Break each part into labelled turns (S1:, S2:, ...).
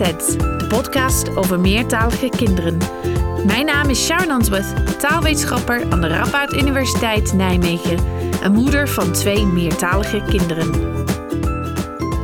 S1: De podcast over meertalige kinderen. Mijn naam is Sharon Answorth, taalwetenschapper aan de Radboud Universiteit Nijmegen en moeder van twee meertalige kinderen.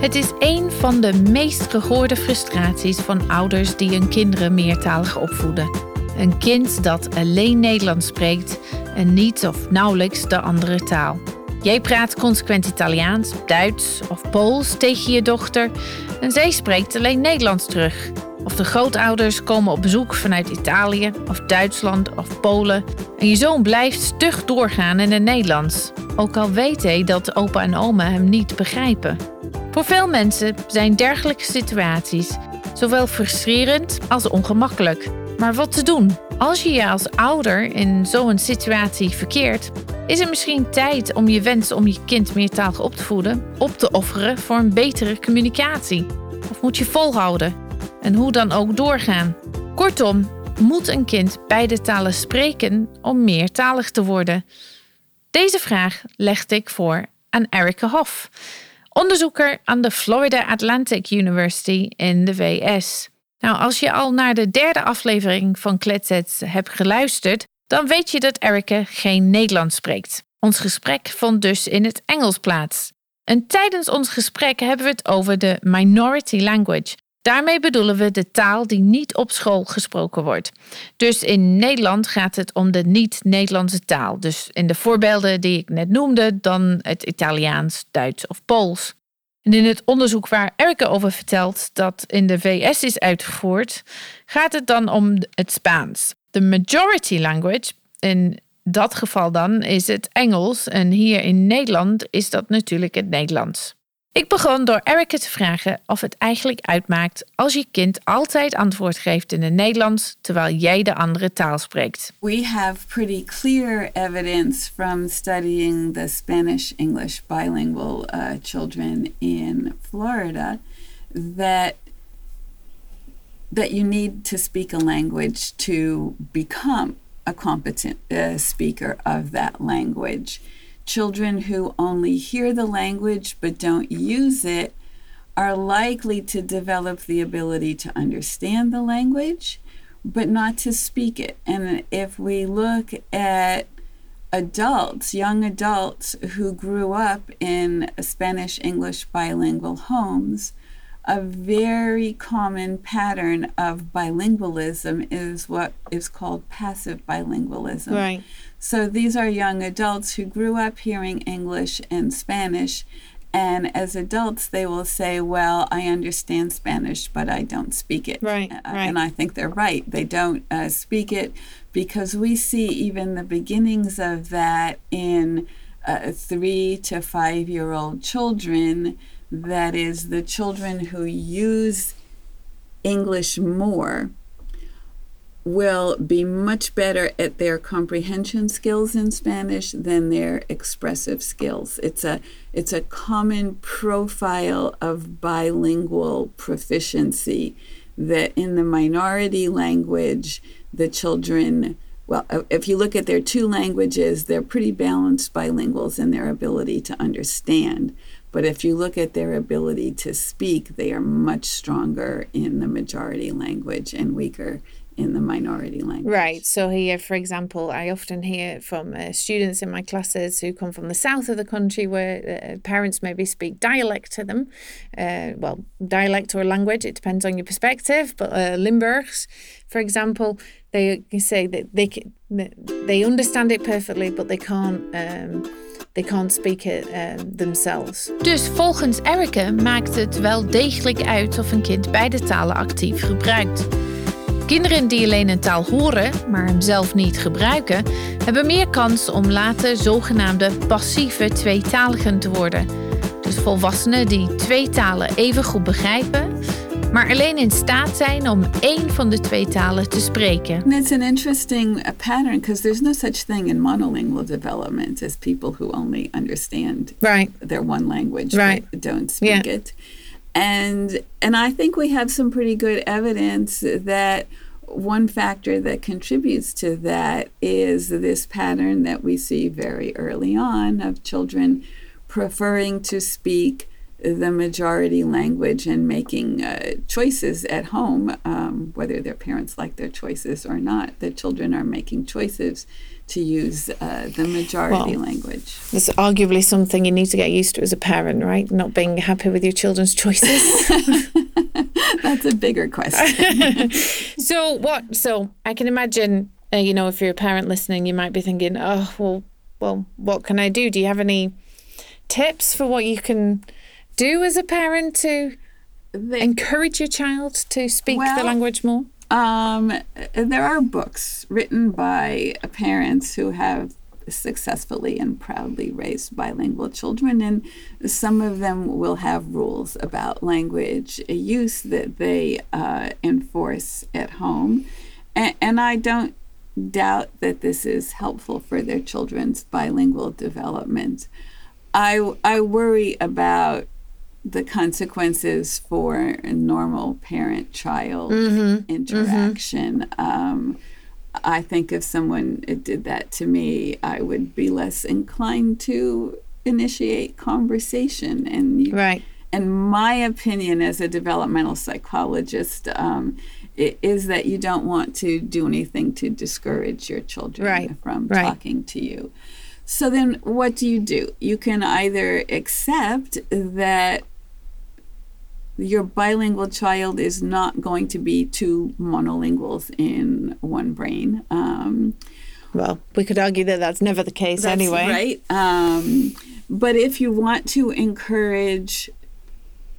S1: Het is een van de meest gehoorde frustraties van ouders die hun kinderen meertalig opvoeden. Een kind dat alleen Nederlands spreekt en niet of nauwelijks de andere taal. Jij praat consequent Italiaans, Duits of Pools tegen je dochter en zij spreekt alleen Nederlands terug. Of de grootouders komen op bezoek vanuit Italië of Duitsland of Polen en je zoon blijft stug doorgaan in het Nederlands, ook al weet hij dat opa en oma hem niet begrijpen. Voor veel mensen zijn dergelijke situaties zowel frustrerend als ongemakkelijk. Maar wat te doen? Als je je als ouder in zo'n situatie verkeert, is het misschien tijd om je wens om je kind meertalig op te voeden op te offeren voor een betere communicatie? Of moet je volhouden? En hoe dan ook doorgaan? Kortom, moet een kind beide talen spreken om meertalig te worden? Deze vraag legde ik voor aan Erica Hoff, onderzoeker aan de Florida Atlantic University in de VS. Nou, als je al naar de derde aflevering van Kletsets hebt geluisterd, dan weet je dat Erica geen Nederlands spreekt. Ons gesprek vond dus in het Engels plaats. En tijdens ons gesprek hebben we het over de minority language. Daarmee bedoelen we de taal die niet op school gesproken wordt. Dus in Nederland gaat het om de niet-Nederlandse taal. Dus in de voorbeelden die ik net noemde, dan het Italiaans, Duits of Pools. En in het onderzoek waar Erica over vertelt dat in de VS is uitgevoerd, gaat het dan om het Spaans. De majority language, in dat geval dan, is het Engels. En hier in Nederland is dat natuurlijk het Nederlands. Ik begon door Erica te vragen of het eigenlijk uitmaakt als je kind altijd antwoord geeft in het Nederlands terwijl jij de andere taal spreekt.
S2: We have pretty clear evidence from studying the Spanish English bilingual uh, children in Florida that that you need to speak a language to become a competent uh, speaker of that language. Children who only hear the language but don't use it are likely to develop the ability to understand the language but not to speak it. And if we look at adults, young adults who grew up in Spanish English bilingual homes, a very common pattern of bilingualism is what is called passive bilingualism.
S1: Right.
S2: So these are young adults who grew up hearing English and Spanish. And as adults, they will say, Well, I understand Spanish, but I don't speak it.
S1: Right,
S2: Uh,
S1: right.
S2: And I think they're right. They don't uh, speak it because we see even the beginnings of that in uh, three to five year old children. That is, the children who use English more will be much better at their comprehension skills in Spanish than their expressive skills. It's a it's a common profile of bilingual proficiency that in the minority language the children well if you look at their two languages they're pretty balanced bilinguals in their ability to understand but if you look at their ability to speak they are much stronger in the majority language and weaker in the minority language.
S1: Right. So here, for example, I often hear from uh, students in my classes who come from the south of the country where uh, parents maybe speak dialect to them. Uh, well, dialect or language, it depends on your perspective. But uh, Limburgs, for example, they say that they they understand it perfectly, but they can't. Um, They can't speak it um, themselves. Dus volgens Erica maakt het wel degelijk uit of een kind beide talen actief gebruikt. Kinderen die alleen een taal horen, maar hem zelf niet gebruiken, hebben meer kans om later zogenaamde passieve tweetaligen te worden. Dus volwassenen die twee talen even goed begrijpen, maar alleen in staat zijn om één van de twee talen te spreken.
S2: And it's an interesting uh, pattern because there's no such thing in monolingual development as people who only understand
S1: Right.
S2: their one language
S1: Right.
S2: but don't speak
S1: Yeah.
S2: it. And and I think we have some pretty good evidence that one factor that contributes to that is this pattern that we see very early on of children preferring to speak the majority language and making uh, choices at home, um, whether their parents like their choices or not. The children are making choices to use uh, the majority
S3: Well,
S2: language.
S3: It's arguably something you need to get used to as a parent, right? Not being happy with your children's choices.
S2: That's a bigger question.
S3: so what? So I can imagine, uh, you know, if you're a parent listening, you might be thinking, oh, well, well, what can I do? Do you have any tips for what you can do as a parent to
S2: The-
S3: encourage your child to speak the language more?
S2: Um, there are books written by parents who have successfully and proudly raised bilingual children, and some of them will have rules about language use that they uh, enforce at home. And, and I don't doubt that this is helpful for their children's bilingual development. I, I worry about the consequences for a normal parent child interaction. Um, I think if someone did that to me, I would be less inclined to initiate conversation. And you,
S3: Right.
S2: and my opinion as a developmental psychologist um, is that you don't want to do anything to discourage your children
S3: Right,
S2: from
S3: right.
S2: talking to you. So then, what do you do? You can either accept that your bilingual child is not going to be two monolinguals in one brain. Um,
S3: Well, we could argue that that's never the case
S2: that's
S3: anyway.
S2: Right. Um, but if you want to encourage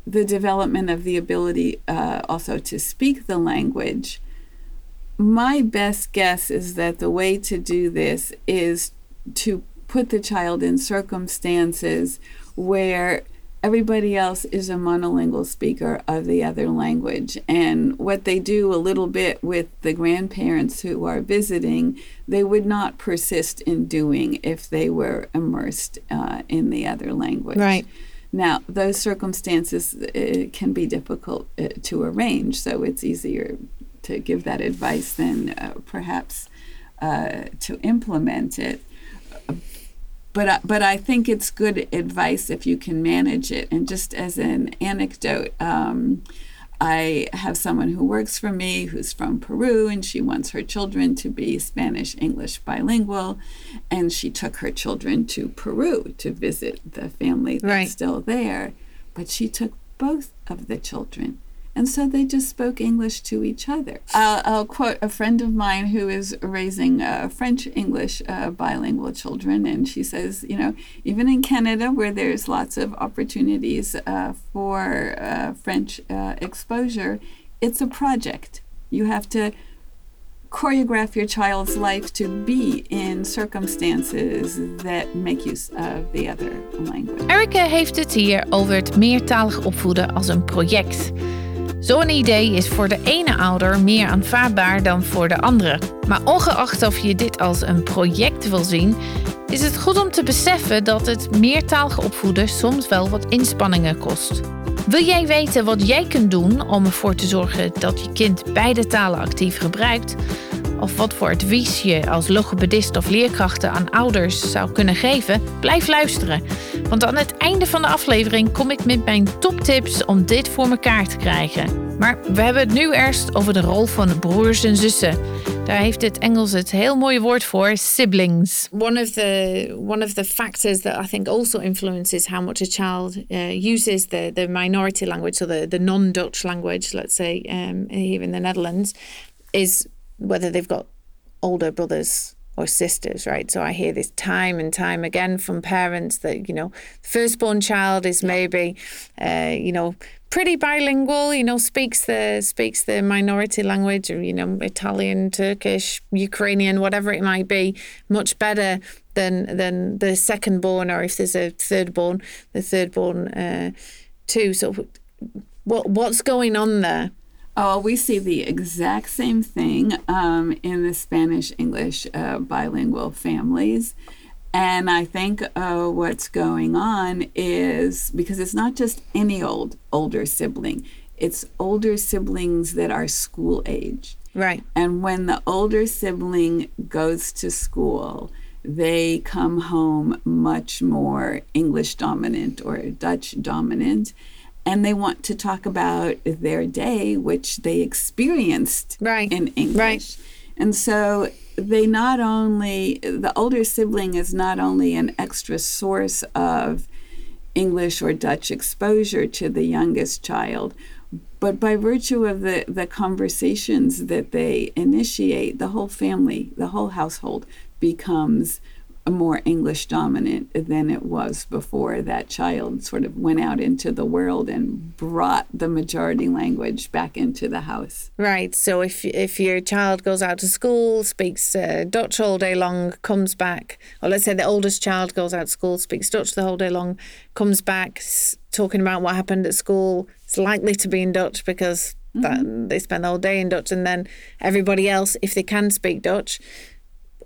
S2: the development of the ability uh, also to speak the language, my best guess is that the way to do this is to put the child in circumstances where everybody else is a monolingual speaker of the other language. And what they do a little bit with the grandparents who are visiting, they would not persist in doing if they were immersed uh, in the other language.
S3: Right.
S2: Now, those circumstances uh, can be difficult uh, to arrange, so it's easier to give that advice than uh, perhaps uh, to implement it. But I, but I think it's good advice if you can manage it. And just as an anecdote, um, I have someone who works for me who's from Peru, and she wants her children to be Spanish English bilingual. And she took her children to Peru to visit the family that's
S3: Right.
S2: still there. But she took both of the children. And so they just spoke English to each other. I'll, I'll quote a friend of mine who is raising uh, French English uh, bilingual children. And she says, you know, even in Canada, where there's lots of opportunities uh, for uh, French uh, exposure, it's a project. You have to choreograph your child's life to be in circumstances that make use of the other language.
S3: Erica heeft het hier over het meertalig opvoeden als een project. Zo'n idee is voor de ene ouder meer aanvaardbaar dan voor de andere. Maar ongeacht of je dit als een project wil zien, is het goed om te beseffen dat het meertalig opvoeden soms wel wat inspanningen kost. Wil jij weten wat jij kunt doen om ervoor te zorgen dat je kind beide talen actief gebruikt? Of wat voor advies je als logopedist of leerkrachten aan ouders zou kunnen geven? Blijf luisteren. Want aan het einde van de aflevering kom ik met mijn toptips om dit voor elkaar te krijgen. Maar we hebben het nu eerst over de rol van broers en zussen. Daar heeft het Engels het heel mooie woord voor, siblings. One of the one of the factors that I think also influences how much a child uh, uses the the minority language, so the the non-Dutch language, let's say um, here in the Netherlands, is whether they've got older brothers or sisters, right? So I hear this time and time again from parents that, you know, firstborn child is maybe, uh, you know, pretty bilingual, you know, speaks the speaks the minority language or, you know, Italian, Turkish, Ukrainian, whatever it might be, much better than than the second born or if there's a third born, the third born uh, too. So what what's going on there?
S2: Oh, we see the exact same thing um, in the Spanish English uh, bilingual families. And I think uh, what's going on is because it's not just any old older sibling, it's older siblings that are school age.
S3: Right.
S2: And when the older sibling goes to school, they come home much more English dominant or Dutch dominant. And they want to talk about their day, which they experienced
S3: Right.
S2: in English.
S3: Right.
S2: And so they not only, the older sibling is not only an extra source of English or Dutch exposure to the youngest child, but by virtue of the, the conversations that they initiate, the whole family, the whole household becomes more English dominant than it was before that child sort of went out into the world and brought the majority language back into the house.
S3: Right. So if if your child goes out to school, speaks uh, Dutch all day long, comes back, or let's say the oldest child goes out to school, speaks Dutch the whole day long, comes back s- talking about what happened at school, it's likely to be in Dutch because that, they spend the whole day in Dutch, and then everybody else, if they can speak Dutch,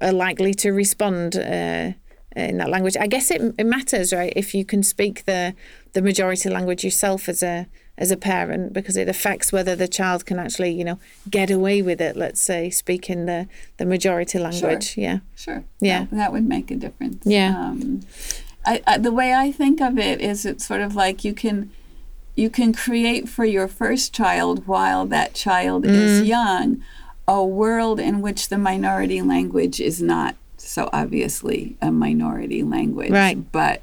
S3: are likely to respond. Uh, in that language, I guess it, it matters, right? If you can speak the the majority language yourself as a as a parent, because it affects whether the child can actually, you know, get away with it. Let's say speaking the the majority language. Yeah,
S2: Sure.
S3: Yeah.
S2: That, that would make a difference.
S3: Yeah.
S2: Um, I, I, the way I think of it is it's sort of like you can you can create for your first child while that child
S3: Mm.
S2: is young a world in which the minority language is not so obviously a minority language.
S3: Right.
S2: But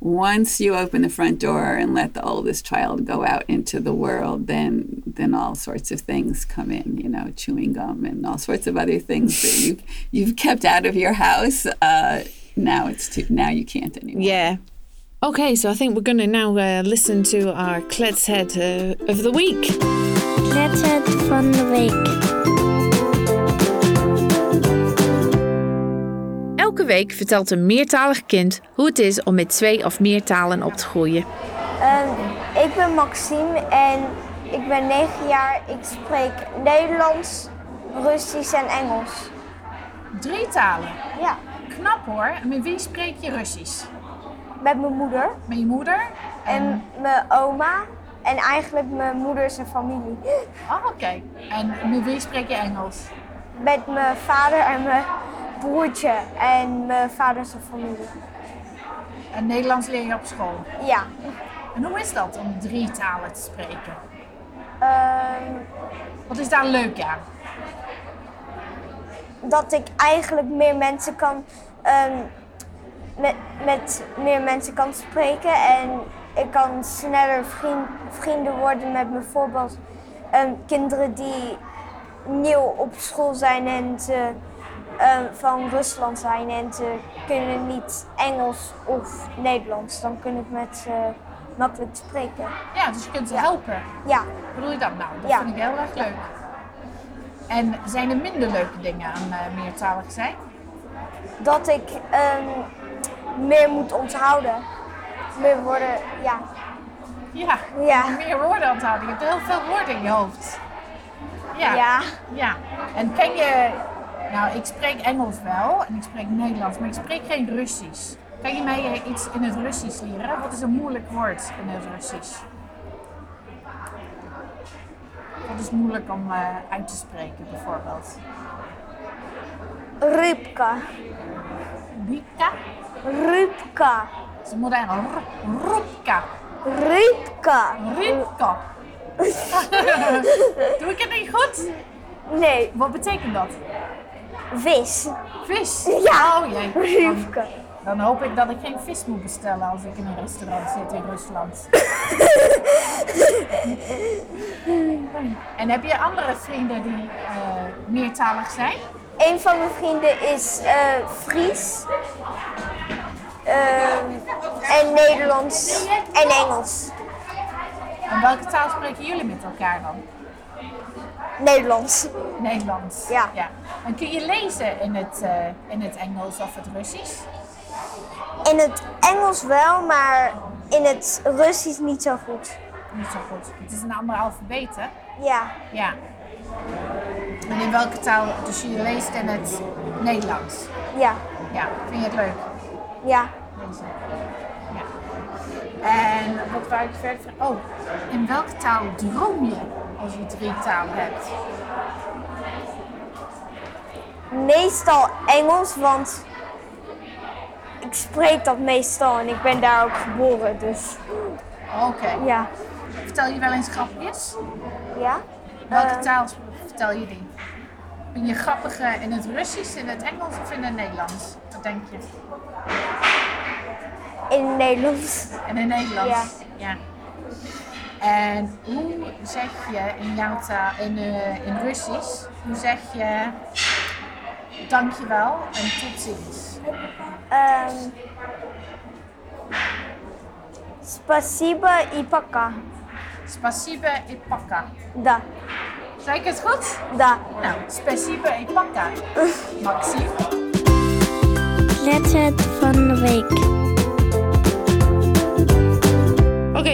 S2: once you open the front door and let the oldest child go out into the world, then then all sorts of things come in, you know, chewing gum and all sorts of other things that you've you've kept out of your house. Uh, now it's too now you can't anymore.
S3: yeah. Okay, so I think we're going to now uh, listen to our Kletset uh, of the week.
S4: Kletset van de week.
S3: Elke week vertelt een meertalig kind hoe het is om met twee of meer talen op te groeien.
S4: Ehm, ik ben Maxime en ik ben 9 jaar. Ik spreek Nederlands, Russisch en Engels.
S5: Drie talen.
S4: Ja,
S5: Knap hoor. En met wie spreek je Russisch?
S4: met mijn moeder
S5: Met je moeder?
S4: en mijn oma en eigenlijk mijn moeder zijn familie.
S5: Oh, oké. En met wie spreek je Engels?
S4: Met mijn vader en mijn broertje en mijn vader zijn familie.
S5: En Nederlands leer je op school.
S4: Ja,
S5: En hoe is dat om drie talen te spreken?
S4: ehm,
S5: Wat is daar leuk aan?
S4: dat ik eigenlijk meer mensen kan ehm, met, met meer mensen kan spreken en ik kan sneller vriend, vrienden worden met bijvoorbeeld ehm, kinderen die nieuw op school zijn en ze ehm, van Rusland zijn en ze kunnen niet Engels of Nederlands. Dan kun ik met ze makkelijk spreken.
S5: Ja, dus je kunt ze helpen.
S4: Ja,
S5: bedoel je dat nou? Dat
S4: Ja.
S5: vind ik heel erg leuk. En zijn er minder leuke dingen aan eh, meertalig zijn?
S4: dat ik ehm, meer moet onthouden. Meer worden, ja.
S5: Ja,
S4: Ja.
S5: meer woorden onthouden. Je hebt heel veel woorden in je hoofd. Ja.
S4: Ja.
S5: Ja. En ken je... Nou, ik spreek Engels wel en ik spreek Nederlands, maar ik spreek geen Russisch. Kan je mij iets in het Russisch leren? Wat is een moeilijk woord in het Russisch? Wat is moeilijk om eh, uit te spreken, bijvoorbeeld?
S4: Rybka.
S5: Rika?
S4: Rybka.
S5: Ze moeten eigenlijk r- Rupka.
S4: Rybka.
S5: Ripka. Doe ik het niet goed?
S4: Nee,
S5: Wat betekent dat?
S4: Vis.
S5: Vis?
S4: Ja.
S5: Oh jee. Dan, hoop ik dat ik geen vis moet bestellen als ik in een restaurant zit in Rusland. en heb je andere vrienden die eh, meertalig zijn?
S4: Een van mijn vrienden is eh, Fries. Ehm, en Nederlands en Engels.
S5: En welke taal spreken jullie met elkaar dan?
S4: Nederlands.
S5: Nederlands.
S4: Ja.
S5: En kun je lezen in het, eh, in het Engels of het Russisch?
S4: In het Engels wel, maar in het Russisch niet zo goed.
S5: Niet zo goed. Het is een ander alfabet, hè?
S4: Ja,
S5: Ja. En in welke taal? Dus je leest in het Nederlands.
S4: ja,
S5: Ja, vind je het leuk?
S4: ja.
S5: Lezen. Ja. En wat wou ik verder? Oh, in welke taal droom je als je drie talen hebt?
S4: Meestal Engels, want ik spreek dat meestal en ik ben daar ook geboren, dus
S5: Oké.
S4: ja.
S5: Vertel je wel eens grapjes?
S4: Ja?
S5: Welke
S4: Eh,
S5: taal vertel je die? Ben je grappiger in het Russisch, in het Engels of in het Nederlands? Wat denk je?
S4: in het Nederlands.
S5: In het Nederlands?
S4: Ja.
S5: ja. En hoe zeg je in jouw taal, in, eh, in Russisch, hoe zeg je dankjewel en tot ziens?
S4: Ehm Спасибо и пока.
S5: Spasiba i paka.
S4: Да,
S5: Zeg ik het goed?
S4: да.
S5: Nou, spasiba i paka. Maxime.
S6: Letter van de week.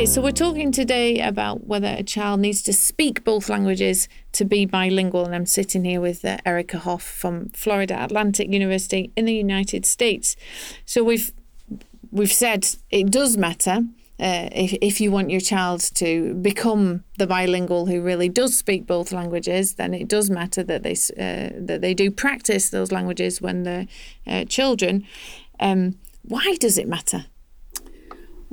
S3: Okay, so we're talking today about whether a child needs to speak both languages to be bilingual. And I'm sitting here with uh, Erica Hoff from Florida Atlantic University in the United States. So we've we've said it does matter uh, if if you want your child to become the bilingual who really does speak both languages, then it does matter that they uh, that they do practice those languages when they're uh, children. Um, why does it matter?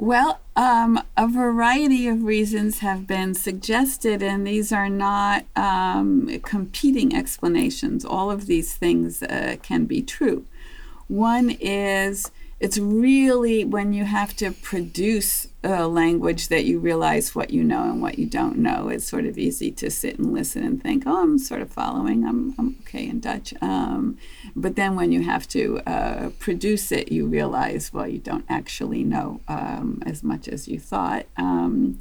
S2: Well, um, a variety of reasons have been suggested, and these are not um, competing explanations. All of these things uh, can be true. One is it's really when you have to produce a language that you realize what you know and what you don't know. It's sort of easy to sit and listen and think, oh, I'm sort of following, I'm, I'm okay in Dutch. Um, but then when you have to uh, produce it, you realize, well, you don't actually know um, as much as you thought. Um,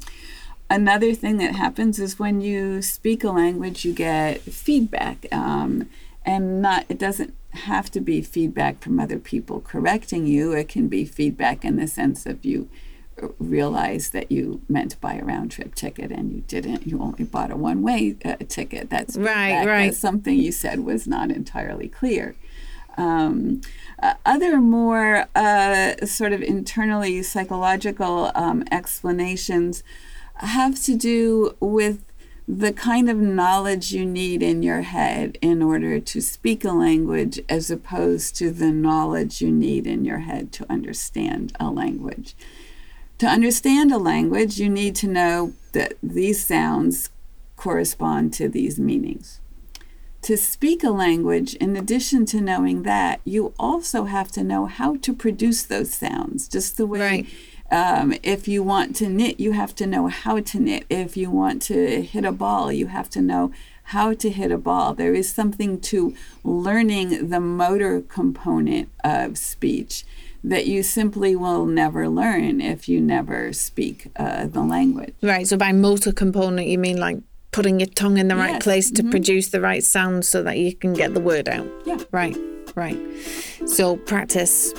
S2: another thing that happens is when you speak a language, you get feedback. Um, and not it doesn't have to be feedback from other people correcting you. It can be feedback in the sense of you realize that you meant to buy a round trip ticket and you didn't. You only bought a one way uh, ticket. That's
S3: Right, right.
S2: That's something you said was not entirely clear. Um, uh, other more uh, sort of internally psychological um, explanations have to do with the kind of knowledge you need in your head in order to speak a language as opposed to the knowledge you need in your head to understand a language. To understand a language, you need to know that these sounds correspond to these meanings. To speak a language, in addition to knowing that, you also have to know how to produce those sounds, just the way
S3: Right.
S2: Um, if you want to knit, you have to know how to knit. If you want to hit a ball, you have to know how to hit a ball. There is something to learning the motor component of speech that you simply will never learn if you never speak uh, the language.
S3: Right. So by motor component, you mean like putting your tongue in the right place to produce the right sound so that you can get the word out.
S2: Yeah.
S3: Right. Right. So practice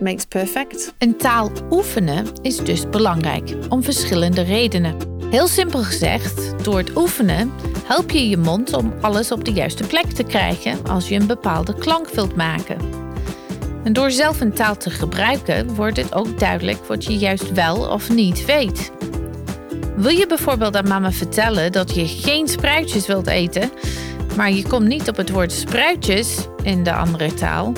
S3: makes perfect.
S1: Een taal oefenen is dus belangrijk om verschillende redenen. Heel simpel gezegd, door het oefenen help je je mond om alles op de juiste plek te krijgen als je een bepaalde klank wilt maken. En door zelf een taal te gebruiken wordt het ook duidelijk wat je juist wel of niet weet. Wil je bijvoorbeeld aan mama vertellen dat je geen spruitjes wilt eten, maar je komt niet op het woord spruitjes in de andere taal,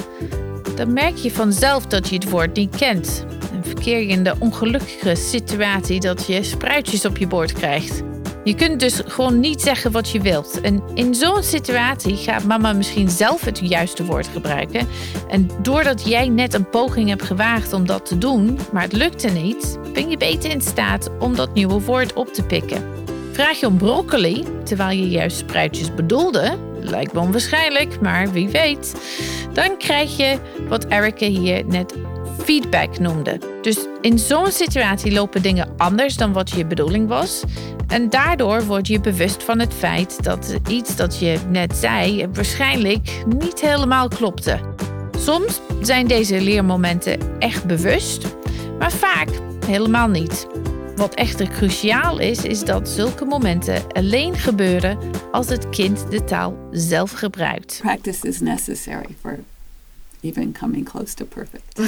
S1: dan merk je vanzelf dat je het woord niet kent. En verkeer je in de ongelukkige situatie dat je spruitjes op je bord krijgt. Je kunt dus gewoon niet zeggen wat je wilt. En in zo'n situatie gaat mama misschien zelf het juiste woord gebruiken. En doordat jij net een poging hebt gewaagd om dat te doen, maar het lukte niet, ben je beter in staat om dat nieuwe woord op te pikken. Vraag je om broccoli, terwijl je juist spruitjes bedoelde, lijkt me onwaarschijnlijk, maar wie weet, dan krijg je wat Erica hier net feedback noemde. Dus in zo'n situatie lopen dingen anders dan wat je bedoeling was. En daardoor word je bewust van het feit dat iets dat je net zei waarschijnlijk niet helemaal klopte. Soms zijn deze leermomenten echt bewust, maar vaak helemaal niet. Wat echter cruciaal is, is dat zulke momenten alleen gebeuren als het kind de taal zelf gebruikt.
S2: Practice is necessary for even coming close to perfect.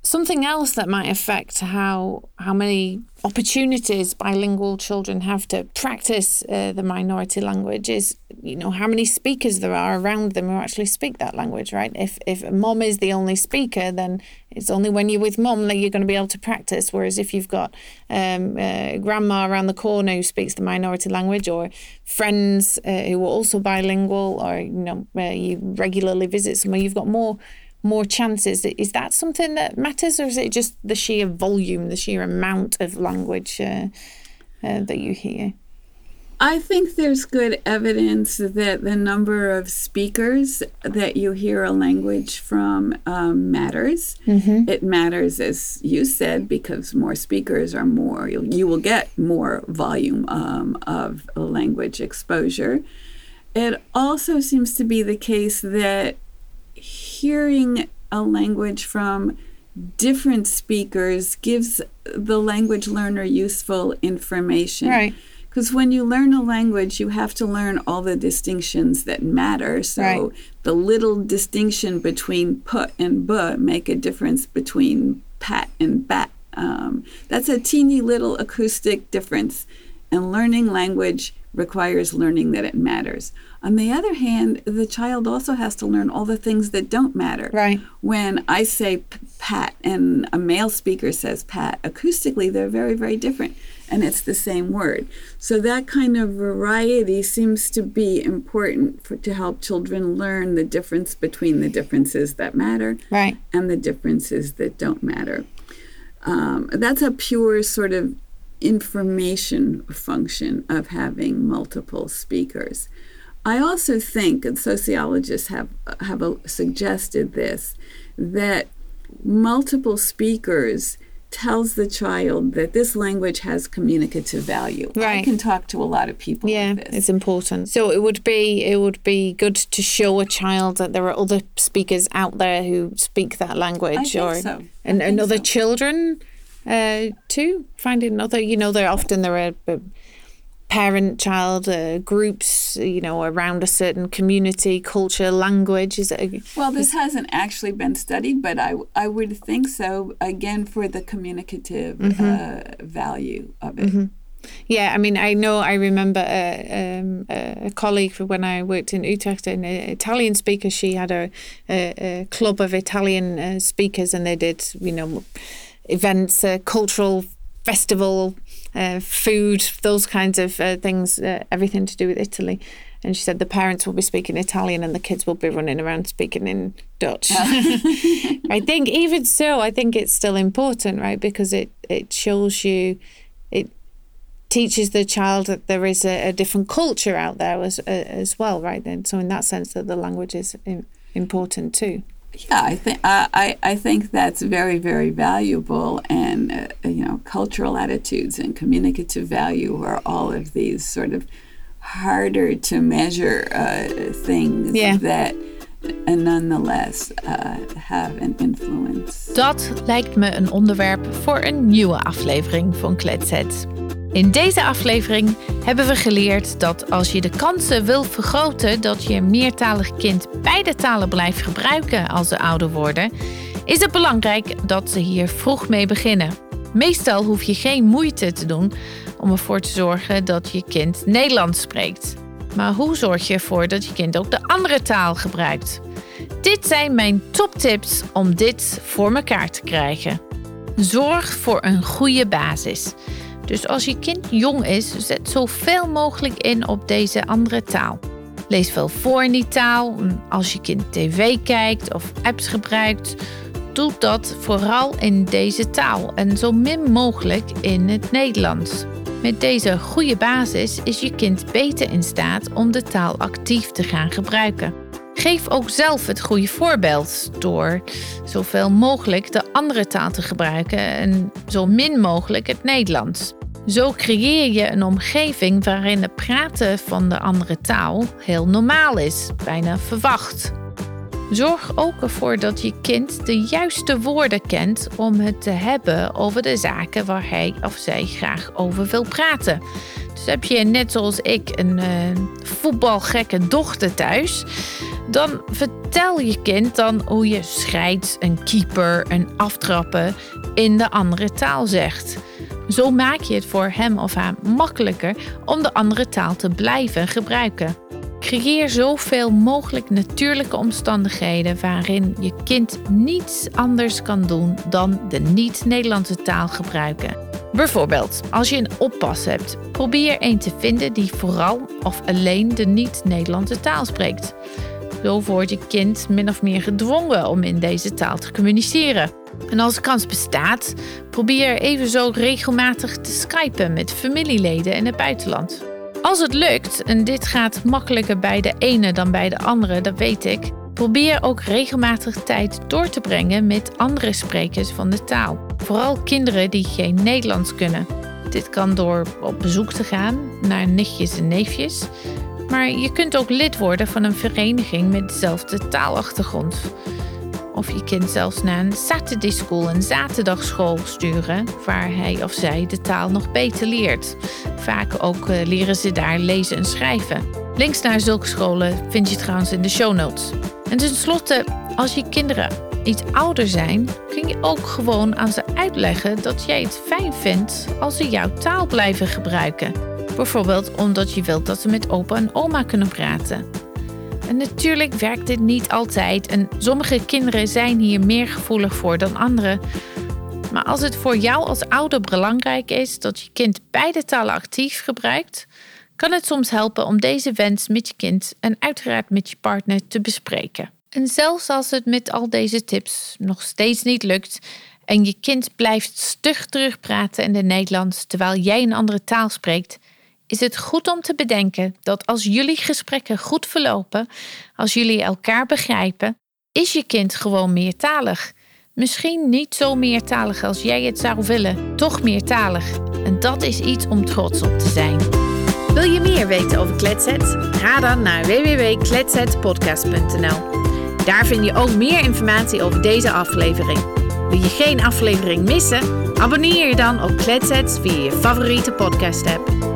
S3: Something else that might affect how how many opportunities bilingual children have to practice uh, the minority language is you know how many speakers there are around them who actually speak that language right if if mom is the only speaker then it's only when you're with mom that you're going to be able to practice whereas if you've got um, uh, grandma around the corner who speaks the minority language or friends uh, who are also bilingual or you know uh, you regularly visit somewhere you've got more more chances. Is that something that matters, or is it just the sheer volume, the sheer amount of language uh, uh, that you hear?
S2: I think there's good evidence that the number of speakers that you hear a language from um, matters. Mm-hmm. It matters, as you said, because more speakers are more, you, you will get more volume um, of language exposure. It also seems to be the case that hearing a language from different speakers gives the language learner useful information.
S3: Right.
S2: Because when you learn a language, you have to learn all the distinctions that matter. So
S3: Right.
S2: the little distinction between put and bu make a difference between pat and bat. Um, that's a teeny little acoustic difference. And learning language requires learning that it matters. On the other hand, the child also has to learn all the things that don't matter.
S3: Right.
S2: When I say p- pat and a male speaker says pat, acoustically they're very, very different. And it's the same word. So that kind of variety seems to be important for, to help children learn the difference between the differences that matter
S3: Right.
S2: and the differences that don't matter. Um, that's a pure sort of information function of having multiple speakers. I also think, and sociologists have have uh, suggested this, that multiple speakers tells the child that this language has communicative value.
S3: Right.
S2: I can talk to a lot of people
S3: Yeah, it's important. So it would be it would be good to show a child that there are other speakers out there who speak that language, or
S2: so.
S3: And, and
S2: think
S3: other
S2: so.
S3: children uh, too. Finding other, you know, there often there are. Uh, parent child uh, groups you know around a certain community culture language is it
S2: Well, this hasn't actually been studied, but I, I would think so, again, for the communicative
S3: Mm-hmm.
S2: uh, value of it.
S3: Yeah, I mean, I know. I remember a, um, a colleague for when I worked in Utrecht, an Italian speaker. She had a, a, a club of Italian uh, speakers, and they did, you know, events, uh, cultural festival, uh, food, those kinds of uh, things, uh, everything to do with Italy. And she said the parents will be speaking Italian and the kids will be running around speaking in Dutch. I think even so, I think it's still important, right? Because it, it shows you, it teaches the child that there is a, a different culture out there as uh, as well, right? Then, so in that sense, that the language is im- important too.
S2: Yeah, I think I, I think that's very very valuable, and uh, you know, cultural attitudes and communicative value are all of these sort of harder to measure uh, things
S3: Yeah.
S2: that uh, nonetheless uh, have an influence.
S1: Dat lijkt me een onderwerp voor een nieuwe aflevering van Kletset. In deze aflevering hebben we geleerd dat als je de kansen wil vergroten dat je meertalig kind beide talen blijft gebruiken als ze ouder worden, is het belangrijk dat ze hier vroeg mee beginnen. Meestal hoef je geen moeite te doen om ervoor te zorgen dat je kind Nederlands spreekt. Maar hoe zorg je ervoor dat je kind ook de andere taal gebruikt? Dit zijn mijn toptips om dit voor elkaar te krijgen. Zorg voor een goede basis. Dus als je kind jong is, zet zoveel mogelijk in op deze andere taal. Lees veel voor in die taal. Als je kind tv kijkt of apps gebruikt, doe dat vooral in deze taal en zo min mogelijk in het Nederlands. Met deze goede basis is je kind beter in staat om de taal actief te gaan gebruiken. Geef ook zelf het goede voorbeeld door zoveel mogelijk de andere taal te gebruiken en zo min mogelijk het Nederlands. Zo creëer je een omgeving waarin het praten van de andere taal heel normaal is, bijna verwacht. Zorg ook ervoor dat je kind de juiste woorden kent om het te hebben over de zaken waar hij of zij graag over wil praten. Dus heb je net zoals ik een eh, voetbalgekke dochter thuis, dan vertel je kind dan hoe je scheids, een keeper, een aftrappen in de andere taal zegt. Zo maak je het voor hem of haar makkelijker om de andere taal te blijven gebruiken. Creëer zoveel mogelijk natuurlijke omstandigheden waarin je kind niets anders kan doen dan de niet-Nederlandse taal gebruiken. Bijvoorbeeld, als je een oppas hebt, probeer een te vinden die vooral of alleen de niet-Nederlandse taal spreekt. Zo wordt je kind min of meer gedwongen om in deze taal te communiceren. En als de kans bestaat, probeer evenzo regelmatig te skypen met familieleden in het buitenland. Als het lukt, en dit gaat makkelijker bij de ene dan bij de andere, dat weet ik, probeer ook regelmatig tijd door te brengen met andere sprekers van de taal. Vooral kinderen die geen Nederlands kunnen. Dit kan door op bezoek te gaan naar nichtjes en neefjes. Maar je kunt ook lid worden van een vereniging met dezelfde taalachtergrond. Of je kind zelfs naar een Saturday School, een zaterdagschool sturen, waar hij of zij de taal nog beter leert. Vaak ook eh, leren ze daar lezen en schrijven. Links naar zulke scholen vind je trouwens in de show notes. En tenslotte, als je kinderen iets ouder zijn, kun je ook gewoon aan ze uitleggen dat jij het fijn vindt als ze jouw taal blijven gebruiken. Bijvoorbeeld omdat je wilt dat ze met opa en oma kunnen praten. En natuurlijk werkt dit niet altijd en sommige kinderen zijn hier meer gevoelig voor dan anderen. Maar als het voor jou als ouder belangrijk is dat je kind beide talen actief gebruikt, kan het soms helpen om deze wens met je kind en uiteraard met je partner te bespreken. En zelfs als het met al deze tips nog steeds niet lukt en je kind blijft stug terugpraten in het Nederlands terwijl jij een andere taal spreekt, is het goed om te bedenken dat als jullie gesprekken goed verlopen, als jullie elkaar begrijpen, is je kind gewoon meertalig. Misschien niet zo meertalig als jij het zou willen, toch meertalig. En dat is iets om trots op te zijn.
S3: Wil je meer weten over Kletset? Ga dan naar www.kletsetpodcast.nl. Daar vind je ook meer informatie over deze aflevering. Wil je geen aflevering missen? Abonneer je dan op Kletset via je favoriete podcast app.